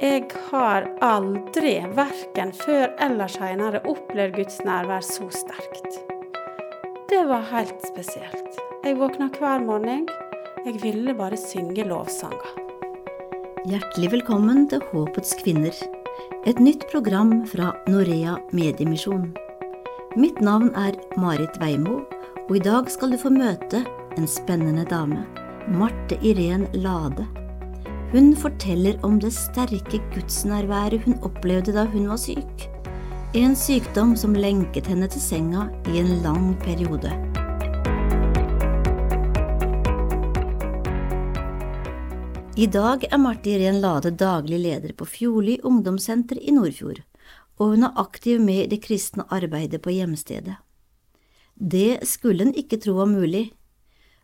Jeg har aldri, verken før eller seinere, opplevd Guds nærvær så sterkt. Det var helt spesielt. Jeg våkna hver morgen. Jeg ville bare synge lovsanger. Hjertelig velkommen til Håpets kvinner, et nytt program fra Norea Mediemisjon. Mitt navn er Marit Veimo, og i dag skal du få møte en spennende dame, Marte Irén Lade. Hun forteller om det sterke gudsnærværet hun opplevde da hun var syk. En sykdom som lenket henne til senga i en lang periode. I dag er Marte Irén Lade daglig leder på Fjordli ungdomssenter i Nordfjord, og hun er aktiv med i det kristne arbeidet på hjemstedet. Det skulle en ikke tro var mulig,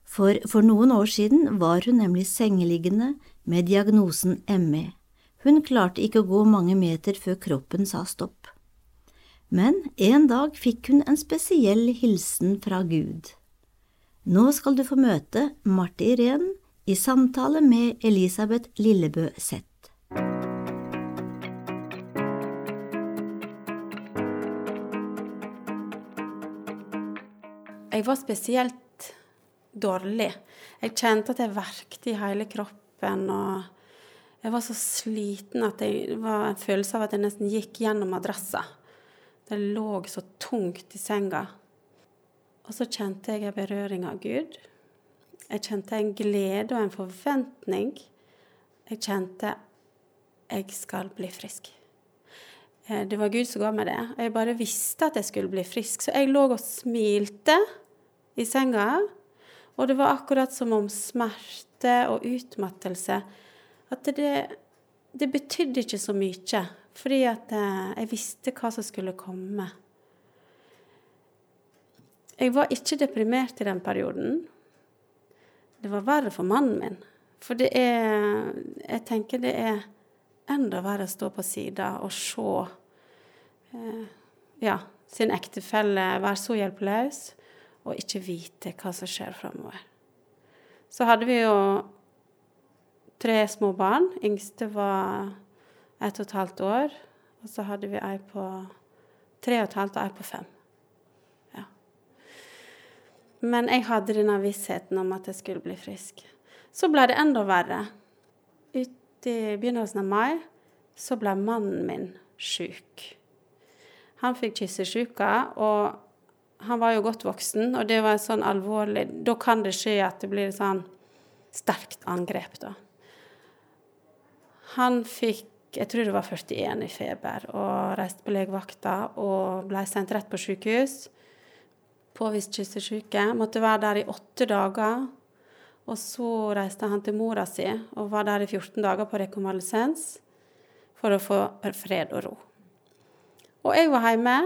for for noen år siden var hun nemlig sengeliggende med diagnosen ME. Hun klarte ikke å gå mange meter før kroppen sa stopp. Men en dag fikk hun en spesiell hilsen fra Gud. Nå skal du få møte Marte Irén i samtale med Elisabeth Lillebø Z. Jeg var spesielt dårlig. Jeg kjente at jeg verkte i hele kroppen. Og Jeg var så sliten at det var en følelse av at jeg nesten gikk gjennom madrassa. Det lå så tungt i senga. Og så kjente jeg en berøring av Gud. Jeg kjente en glede og en forventning. Jeg kjente jeg skal bli frisk. Eh, Det var Gud som ga meg det. Jeg bare visste at jeg skulle bli frisk. Så jeg lå og smilte i senga. Og det var akkurat som om smerte og utmattelse At det, det betydde ikke så mye. Fordi at eh, jeg visste hva som skulle komme. Jeg var ikke deprimert i den perioden. Det var verre for mannen min. For det er Jeg tenker det er enda verre å stå på sida og se eh, ja, sin ektefelle være så hjelpeløs og ikke vite hva som skjer framover. Så hadde vi jo tre små barn. Yngste var ett og et halvt år. Og så hadde vi ei på tre og et halvt og ei på fem. Ja. Men jeg hadde denne vissheten om at jeg skulle bli frisk. Så ble det enda verre. Ut i begynnelsen av mai så ble mannen min sjuk. Han fikk kyssesjuka, og han var jo godt voksen, og det var en sånn alvorlig Da kan det skje at det blir et sånn sterkt angrep, da. Han fikk jeg tror det var 41 i feber, og reiste på legevakta og ble sendt rett på sykehus. Påvist kyssesyke. Måtte være der i åtte dager. Og så reiste han til mora si og var der i 14 dager på rekonvalesens for å få fred og ro. Og jeg var hjemme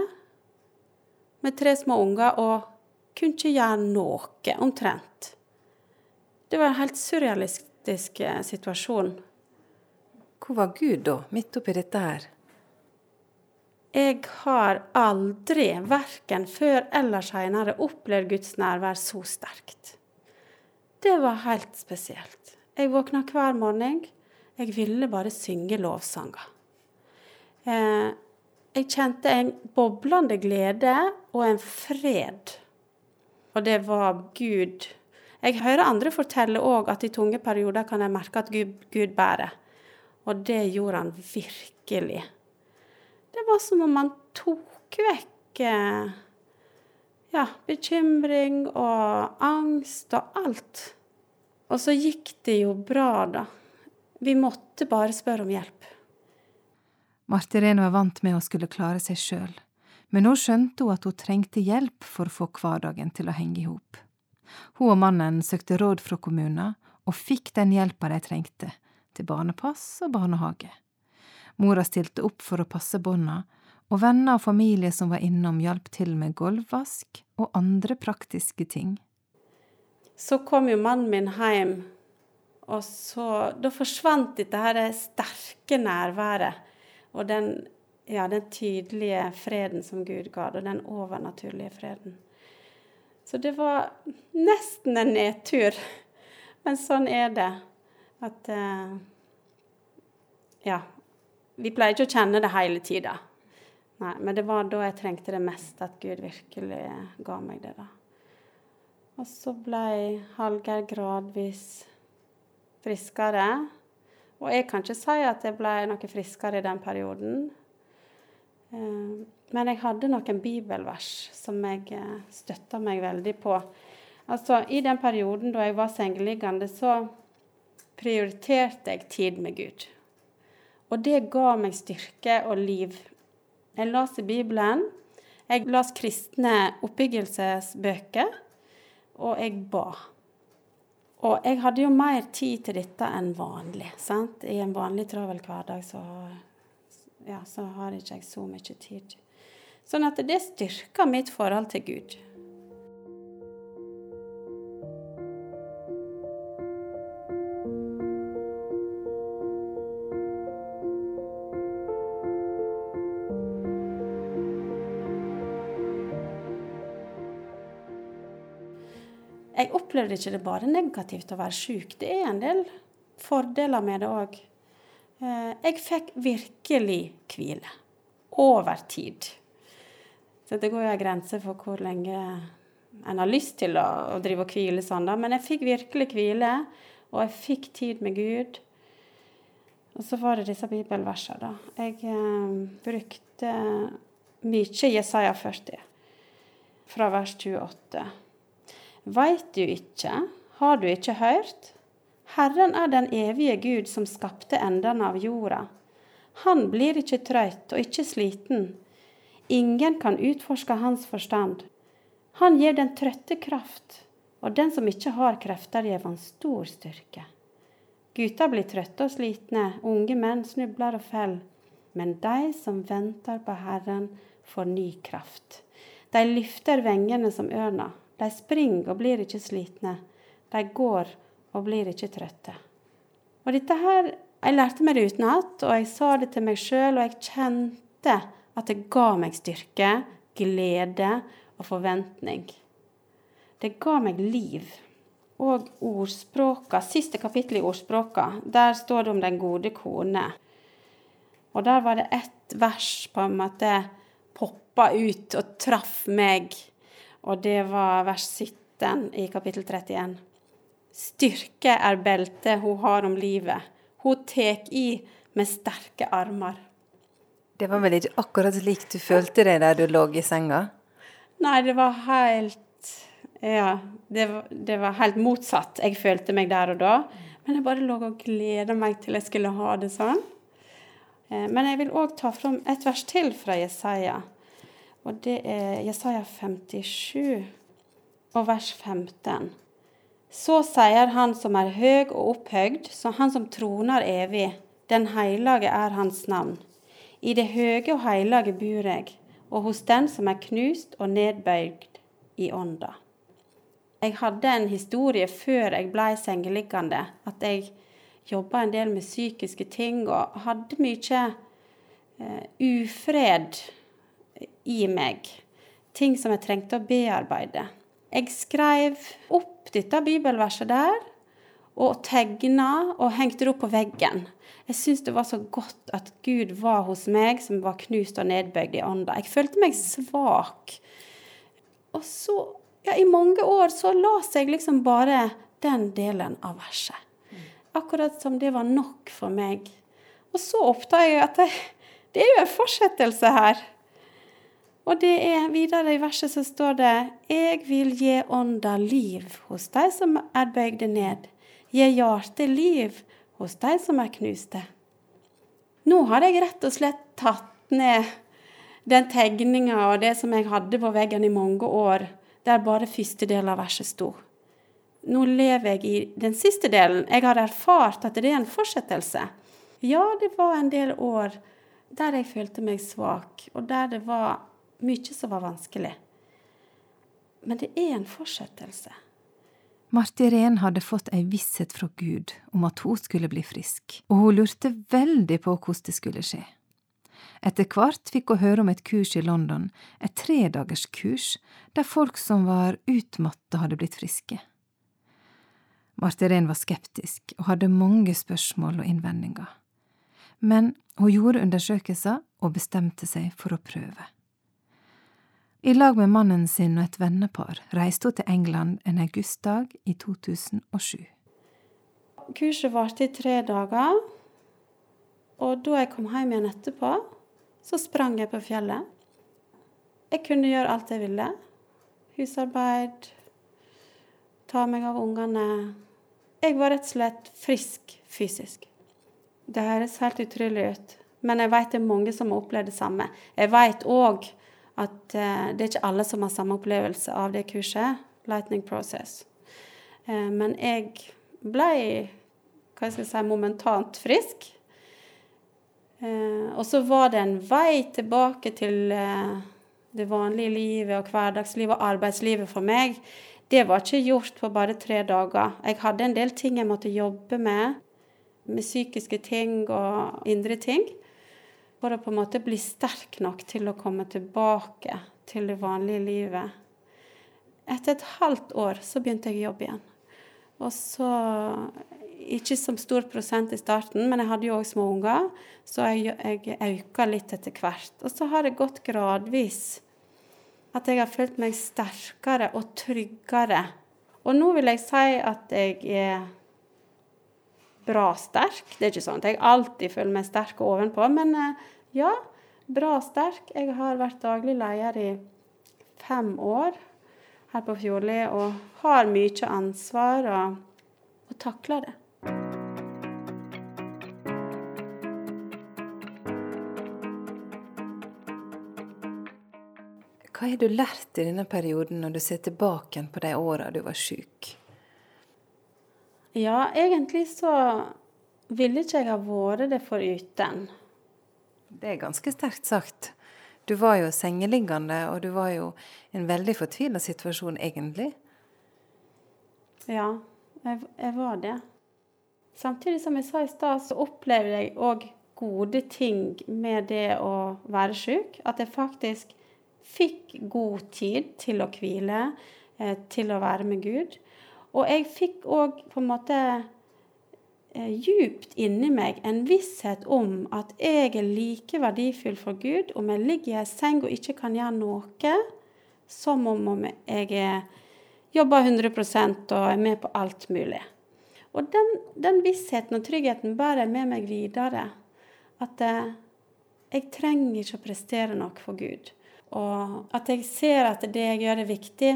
med tre små unger og kunne ikke gjøre noe, omtrent. Det var en helt surrealistisk eh, situasjon. Hvor var Gud da, midt oppi dette her? Jeg har aldri, verken før eller seinere, opplevd Guds nærvær så sterkt. Det var helt spesielt. Jeg våkna hver morgen. Jeg ville bare synge lovsanger. Eh, jeg kjente en boblende glede og en fred. Og det var Gud. Jeg hører andre fortelle òg at i tunge perioder kan jeg merke at Gud, Gud bærer. Og det gjorde han virkelig. Det var som om han tok vekk eh, ja, bekymring og angst og alt. Og så gikk det jo bra, da. Vi måtte bare spørre om hjelp. Marte Irene var vant med å skulle klare seg sjøl, men nå skjønte hun at hun trengte hjelp for å få hverdagen til å henge i hop. Hun og mannen søkte råd fra kommunen, og fikk den hjelpa de trengte, til barnepass og barnehage. Mora stilte opp for å passe bånda, og venner og familie som var innom, hjalp til med gulvvask og andre praktiske ting. Så kom jo mannen min hjem, og så Da forsvant dette her sterke nærværet og den, ja, den tydelige freden som Gud ga, og den overnaturlige freden. Så det var nesten en nedtur. Men sånn er det. At uh, Ja. Vi pleier ikke å kjenne det hele tida. Nei, men det var da jeg trengte det mest, at Gud virkelig ga meg det. da. Og så ble Hallgeir gradvis friskere. Og jeg kan ikke si at jeg ble noe friskere i den perioden. Eh, men jeg hadde noen bibelvers som jeg eh, støtta meg veldig på. Altså, I den perioden da jeg var sengeliggende, så prioriterte jeg tid med Gud. Og det ga meg styrke og liv. Jeg las i Bibelen. Jeg las kristne oppbyggelsesbøker, og jeg ba. Og jeg hadde jo mer tid til dette enn vanlig. sant? I en vanlig travel hverdag så, ja, så har ikke jeg så mye tid. Sånn at det styrker mitt forhold til Gud. Opplevde ikke det bare negativt å være sjuk. Det er en del fordeler med det òg. Eh, jeg fikk virkelig hvile. Over tid. Så det går jo en grense for hvor lenge en har lyst til å, å drive og hvile sånn, da. Men jeg fikk virkelig hvile, og jeg fikk tid med Gud. Og så var det disse bibelversene, da. Jeg eh, brukte mye Jesaja 40, fra vers 28. Veit du ikke, har du ikke hørt? Herren er den evige Gud som skapte endene av jorda. Han blir ikke trøyt og ikke sliten. Ingen kan utforske hans forstand. Han gir den trøtte kraft, og den som ikke har krefter, gir han stor styrke. Gutter blir trøtte og slitne, unge menn snubler og faller. Men de som venter på Herren, får ny kraft. De løfter vengene som ørna. De springer og blir ikke slitne. De går og blir ikke trøtte. Og dette her, Jeg lærte meg det utenat, og jeg sa det til meg sjøl, og jeg kjente at det ga meg styrke, glede og forventning. Det ga meg liv. Og ordspråka, siste kapittel i ordspråka, der står det om den gode kone. Og der var det ett vers på en måte poppa ut og traff meg, og det var vers 17 i kapittel 31. Styrke er beltet hun har om livet. Hun tek i med sterke armer. Det var vel ikke akkurat slik du følte deg der du lå i senga? Nei, det var helt Ja, det var, det var helt motsatt. Jeg følte meg der og da. Men jeg bare lå og gleda meg til jeg skulle ha det sånn. Eh, men jeg vil òg ta fram et vers til fra Jesaja. Og det er Jesaja 57 og vers 15. Så sier Han som er høg og opphøgd, så Han som troner evig, den heilage er Hans navn. I det høge og heilage bor jeg, og hos den som er knust og nedbøyd i ånda. Jeg hadde en historie før jeg ble sengeliggende, at jeg jobba en del med psykiske ting og hadde mye eh, ufred i meg. Ting som jeg trengte å bearbeide. Jeg skrev opp dette bibelverset der, og tegna og hengte det opp på veggen. Jeg syntes det var så godt at Gud var hos meg, som var knust og nedbøyd i ånda. Jeg følte meg svak. Og så, ja, i mange år så las jeg liksom bare den delen av verset. Akkurat som det var nok for meg. Og så oppdaga jeg at det, det er jo en fortsettelse her. Og det er videre i verset så står det Jeg vil gi ånda liv hos dei som er bøyde ned. Gi hjartet liv hos dei som er knuste. Nå har jeg rett og slett tatt ned den tegninga og det som jeg hadde på veggen i mange år, der bare første del av verset sto. Nå lever jeg i den siste delen. Jeg har erfart at det er en fortsettelse. Ja, det var en del år der jeg følte meg svak, og der det var mye som var vanskelig. Men det er en fortsettelse. Marti Ren hadde fått ei visshet fra Gud om at hun skulle bli frisk, og hun lurte veldig på hvordan det skulle skje. Etter hvert fikk hun høre om et kurs i London, et tredagerskurs, der folk som var utmatta, hadde blitt friske. Marti Ren var skeptisk og hadde mange spørsmål og innvendinger. men hun gjorde undersøkelser og bestemte seg for å prøve. I lag med mannen sin og et vennepar reiste hun til England en augustdag i 2007. Kurset varte i tre dager, og da jeg kom hjem igjen etterpå, så sprang jeg på fjellet. Jeg kunne gjøre alt jeg ville. Husarbeid, ta meg av ungene. Jeg var rett og slett frisk fysisk. Det høres helt utrolig ut, men jeg vet det er mange som har opplevd det samme. Jeg vet òg at eh, det er ikke alle som har samme opplevelse av det kurset, Lightning Process. Eh, men jeg ble hva skal jeg si, momentant frisk. Eh, og så var det en vei tilbake til det vanlige livet og hverdagslivet og arbeidslivet for meg. Det var ikke gjort på bare tre dager. Jeg hadde en del ting jeg måtte jobbe med, med psykiske ting og indre ting å på en måte bli sterk nok til å komme tilbake til det vanlige livet. Etter et halvt år så begynte jeg å jobbe igjen. Og så Ikke som stor prosent i starten, men jeg hadde jo òg små unger, så jeg, jeg øka litt etter hvert. Og så har det gått gradvis at jeg har følt meg sterkere og tryggere. Og nå vil jeg si at jeg er bra sterk. Det er ikke sånn at jeg alltid føler meg sterk og ovenpå, men eh, ja, bra sterk. Jeg har vært daglig leder i fem år her på Fjordli og har mye ansvar og, og takler det. Hva har du lært i denne perioden når du ser tilbake på de åra du var syk? Ja, egentlig så ville ikke jeg ha vært det foruten. Det er ganske sterkt sagt. Du var jo sengeliggende, og du var jo i en veldig fortvila situasjon, egentlig. Ja, jeg, jeg, var det. Samtidig som jeg sa i stad, så opplevde jeg òg gode ting med det å være syk. At jeg faktisk fikk god tid til å hvile, eh, til å være med Gud. Og jeg fikk òg på en måte eh, djupt inni meg en visshet om at jeg er like verdifull for Gud om jeg ligger i ei seng og ikke kan gjøre noe, som om jeg er, jobber 100% og er med på alt mulig. Og den, den vissheten og tryggheten bærer jeg med meg videre. At eh, jeg trenger ikke å prestere noe for Gud. Og at jeg ser at det jeg gjør, er viktig.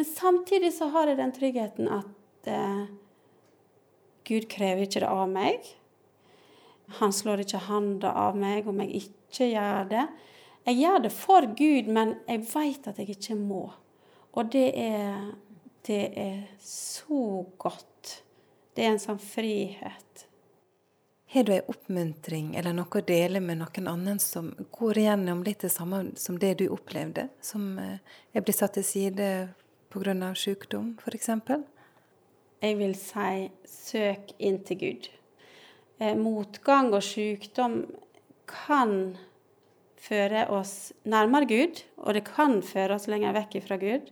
Men samtidig så har jeg den tryggheten at eh, Gud krever ikke det av meg. Han slår ikke handa av meg om jeg ikke gjør det. Jeg gjør det for Gud, men jeg veit at jeg ikke må. Og det er, det er så godt. Det er en sånn frihet. Har du ei oppmuntring eller noe å dele med noen annen som går igjennom litt det samme som det du opplevde, som eh, er blitt satt til side pga. sykdom, f.eks.? Jeg vil si søk inn til Gud. Eh, motgang og sykdom kan føre oss nærmere Gud, og det kan føre oss lenger vekk fra Gud.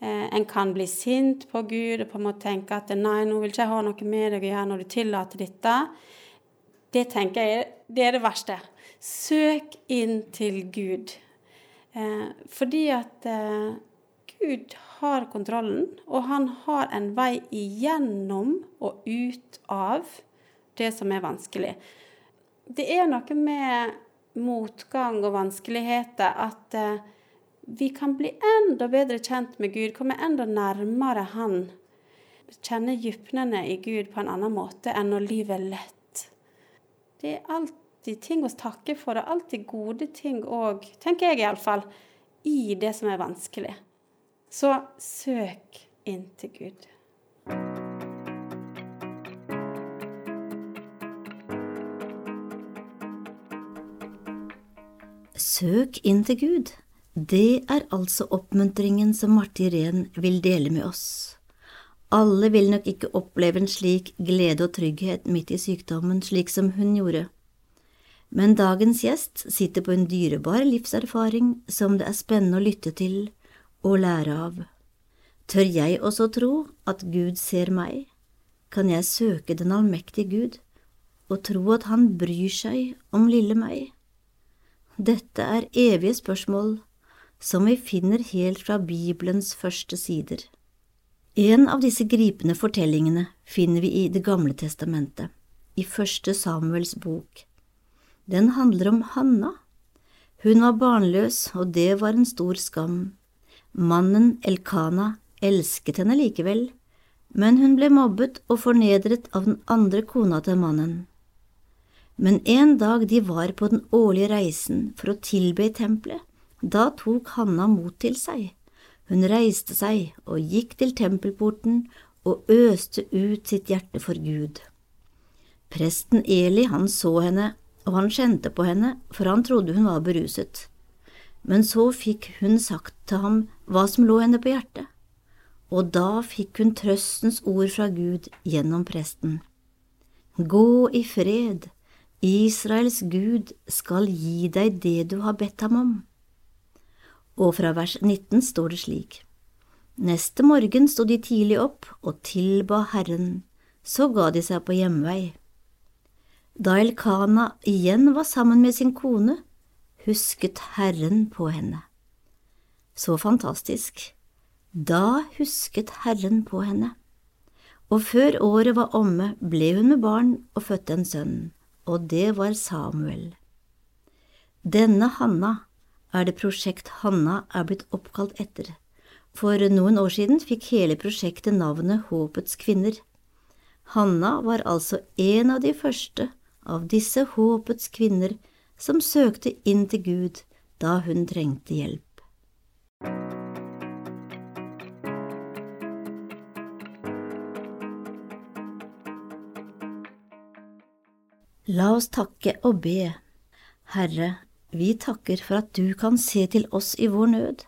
Eh, en kan bli sint på Gud og på en måte tenke at 'nei, nå vil ikke jeg ha noe med deg å gjøre når du tillater dette'. Det tenker jeg det er det verste. Søk inn til Gud. Eh, fordi at eh, Gud har kontrollen, og han har en vei igjennom og ut av det som er vanskelig. Det er noe med motgang og vanskeligheter at eh, vi kan bli enda bedre kjent med Gud, komme enda nærmere Han. Kjenne dypnene i Gud på en annen måte enn når livet er lett. Det er alltid ting å takke for, og alltid gode ting òg, tenker jeg iallfall, i det som er vanskelig. Så søk inn til Gud. Søk inn til Gud. Det er altså oppmuntringen som Marti Rehn vil dele med oss. Alle vil nok ikke oppleve en slik glede og trygghet midt i sykdommen slik som hun gjorde. Men dagens gjest sitter på en dyrebar livserfaring som det er spennende å lytte til å lære av. Tør jeg også tro at Gud ser meg? Kan jeg søke den allmektige Gud og tro at han bryr seg om lille meg? Dette er evige spørsmål som vi finner helt fra Bibelens første sider. En av disse gripende fortellingene finner vi i Det gamle testamentet, i første Samuels bok. Den handler om Hanna. Hun var barnløs, og det var en stor skam. Mannen Elkana elsket henne likevel, men hun ble mobbet og fornedret av den andre kona til mannen. Men en dag de var på den årlige reisen for å tilbe i tempelet, da tok Hanna mot til seg. Hun reiste seg og gikk til tempelporten og øste ut sitt hjerte for Gud. Presten Eli, han så henne, og han kjente på henne, for han trodde hun var beruset. Men så fikk hun sagt til ham hva som lå henne på hjertet og da fikk hun trøstens ord fra Gud gjennom presten. Gå i fred, Israels Gud skal gi deg det du har bedt ham om. Og fra vers 19 står det slik. Neste morgen sto de tidlig opp og tilba Herren, så ga de seg på hjemvei. Da Elkana igjen var sammen med sin kone, husket Herren på henne. Så fantastisk. Da husket Herren på henne, og før året var omme, ble hun med barn og fødte en sønn, og det var Samuel. Denne Hanna er det prosjekt Hanna er blitt oppkalt etter. For noen år siden fikk hele prosjektet navnet Håpets kvinner. Hanna var altså en av de første av disse håpets kvinner som søkte inn til Gud da hun trengte hjelp. La oss takke og be. Herre, vi takker for at du kan se til oss i vår nød.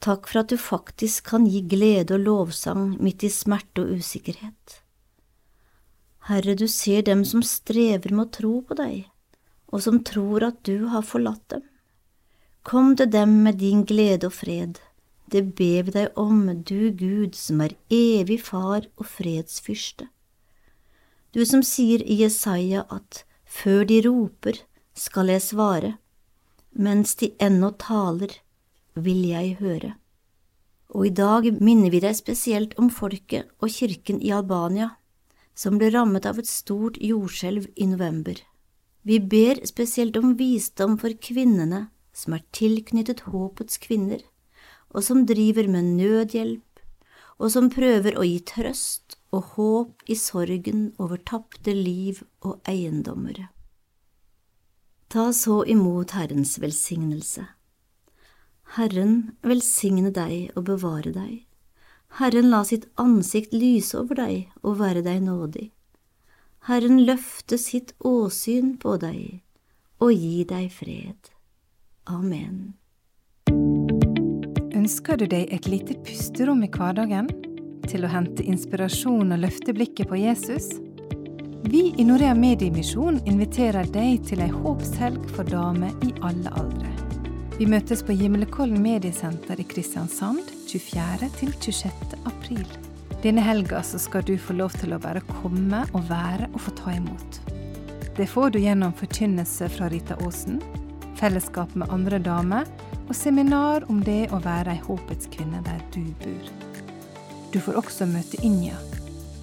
Takk for at du faktisk kan gi glede og lovsang midt i smerte og usikkerhet. Herre, du ser dem som strever med å tro på deg, og som tror at du har forlatt dem. Kom til dem med din glede og fred, det ber vi deg om, du Gud som er evig Far og fredsfyrste du som sier i Jesaja at før de roper, skal jeg svare, mens de ennå taler, vil jeg høre. Og i dag minner vi deg spesielt om folket og kirken i Albania, som ble rammet av et stort jordskjelv i november. Vi ber spesielt om visdom for kvinnene som er tilknyttet håpets kvinner, og som driver med nødhjelp, og som prøver å gi trøst og håp i sorgen over tapte liv og eiendommer. Ta så imot Herrens velsignelse. Herren velsigne deg og bevare deg. Herren la sitt ansikt lyse over deg og være deg nådig. Herren løfte sitt åsyn på deg og gi deg fred. Amen. Ønsker du deg et lite pusterom i hverdagen? Til å hente inspirasjon og løfte blikket på Jesus? Vi i Norea Mediemisjon inviterer deg til ei håpshelg for damer i alle aldre. Vi møtes på Gimlekollen mediesenter i Kristiansand 24. til 26. april. Denne helga skal du få lov til å bare komme og være og få ta imot. Det får du gjennom forkynnelse fra Rita Aasen, fellesskap med andre damer og seminar om det å være ei håpets kvinne der du bor. Du får også møte Inja.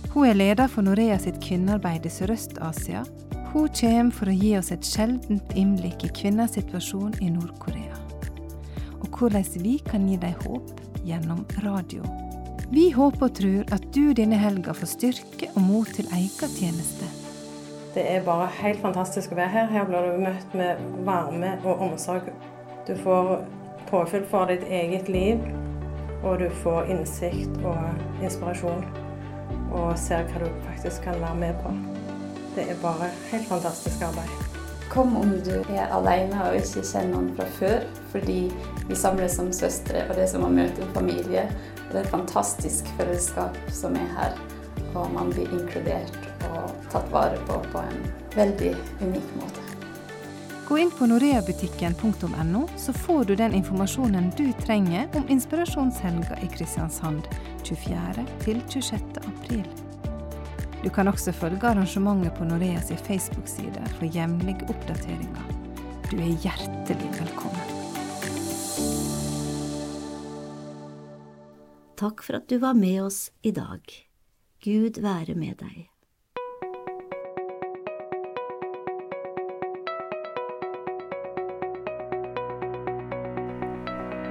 Hun er leder for Norea sitt kvinnearbeid i Sørøst-Asia. Hun kommer for å gi oss et sjeldent innblikk i kvinners situasjon i Nord-Korea. Og hvordan vi kan gi dem håp gjennom radio. Vi håper og tror at du denne helga får styrke og mot til egen tjeneste. Det er bare helt fantastisk å være her. Her blir du møtt med varme og omsorg. Du får påfyll for ditt eget liv og du får innsikt og inspirasjon og ser hva du faktisk kan være med på. Det er bare helt fantastisk arbeid. Kom om du er alene og ikke kjenner noen fra før, fordi vi samles som søstre, og det er som å møte en familie. Det er et fantastisk fellesskap som er her, og man blir inkludert og tatt vare på på en veldig unik måte. Gå inn på noreabutikken.no, så får du den informasjonen du trenger om inspirasjonshelga i Kristiansand 24. til 26. april. Du kan også følge arrangementet på Noreas Facebook-side for jevnlige oppdateringer. Du er hjertelig velkommen. Takk for at du var med oss i dag. Gud være med deg.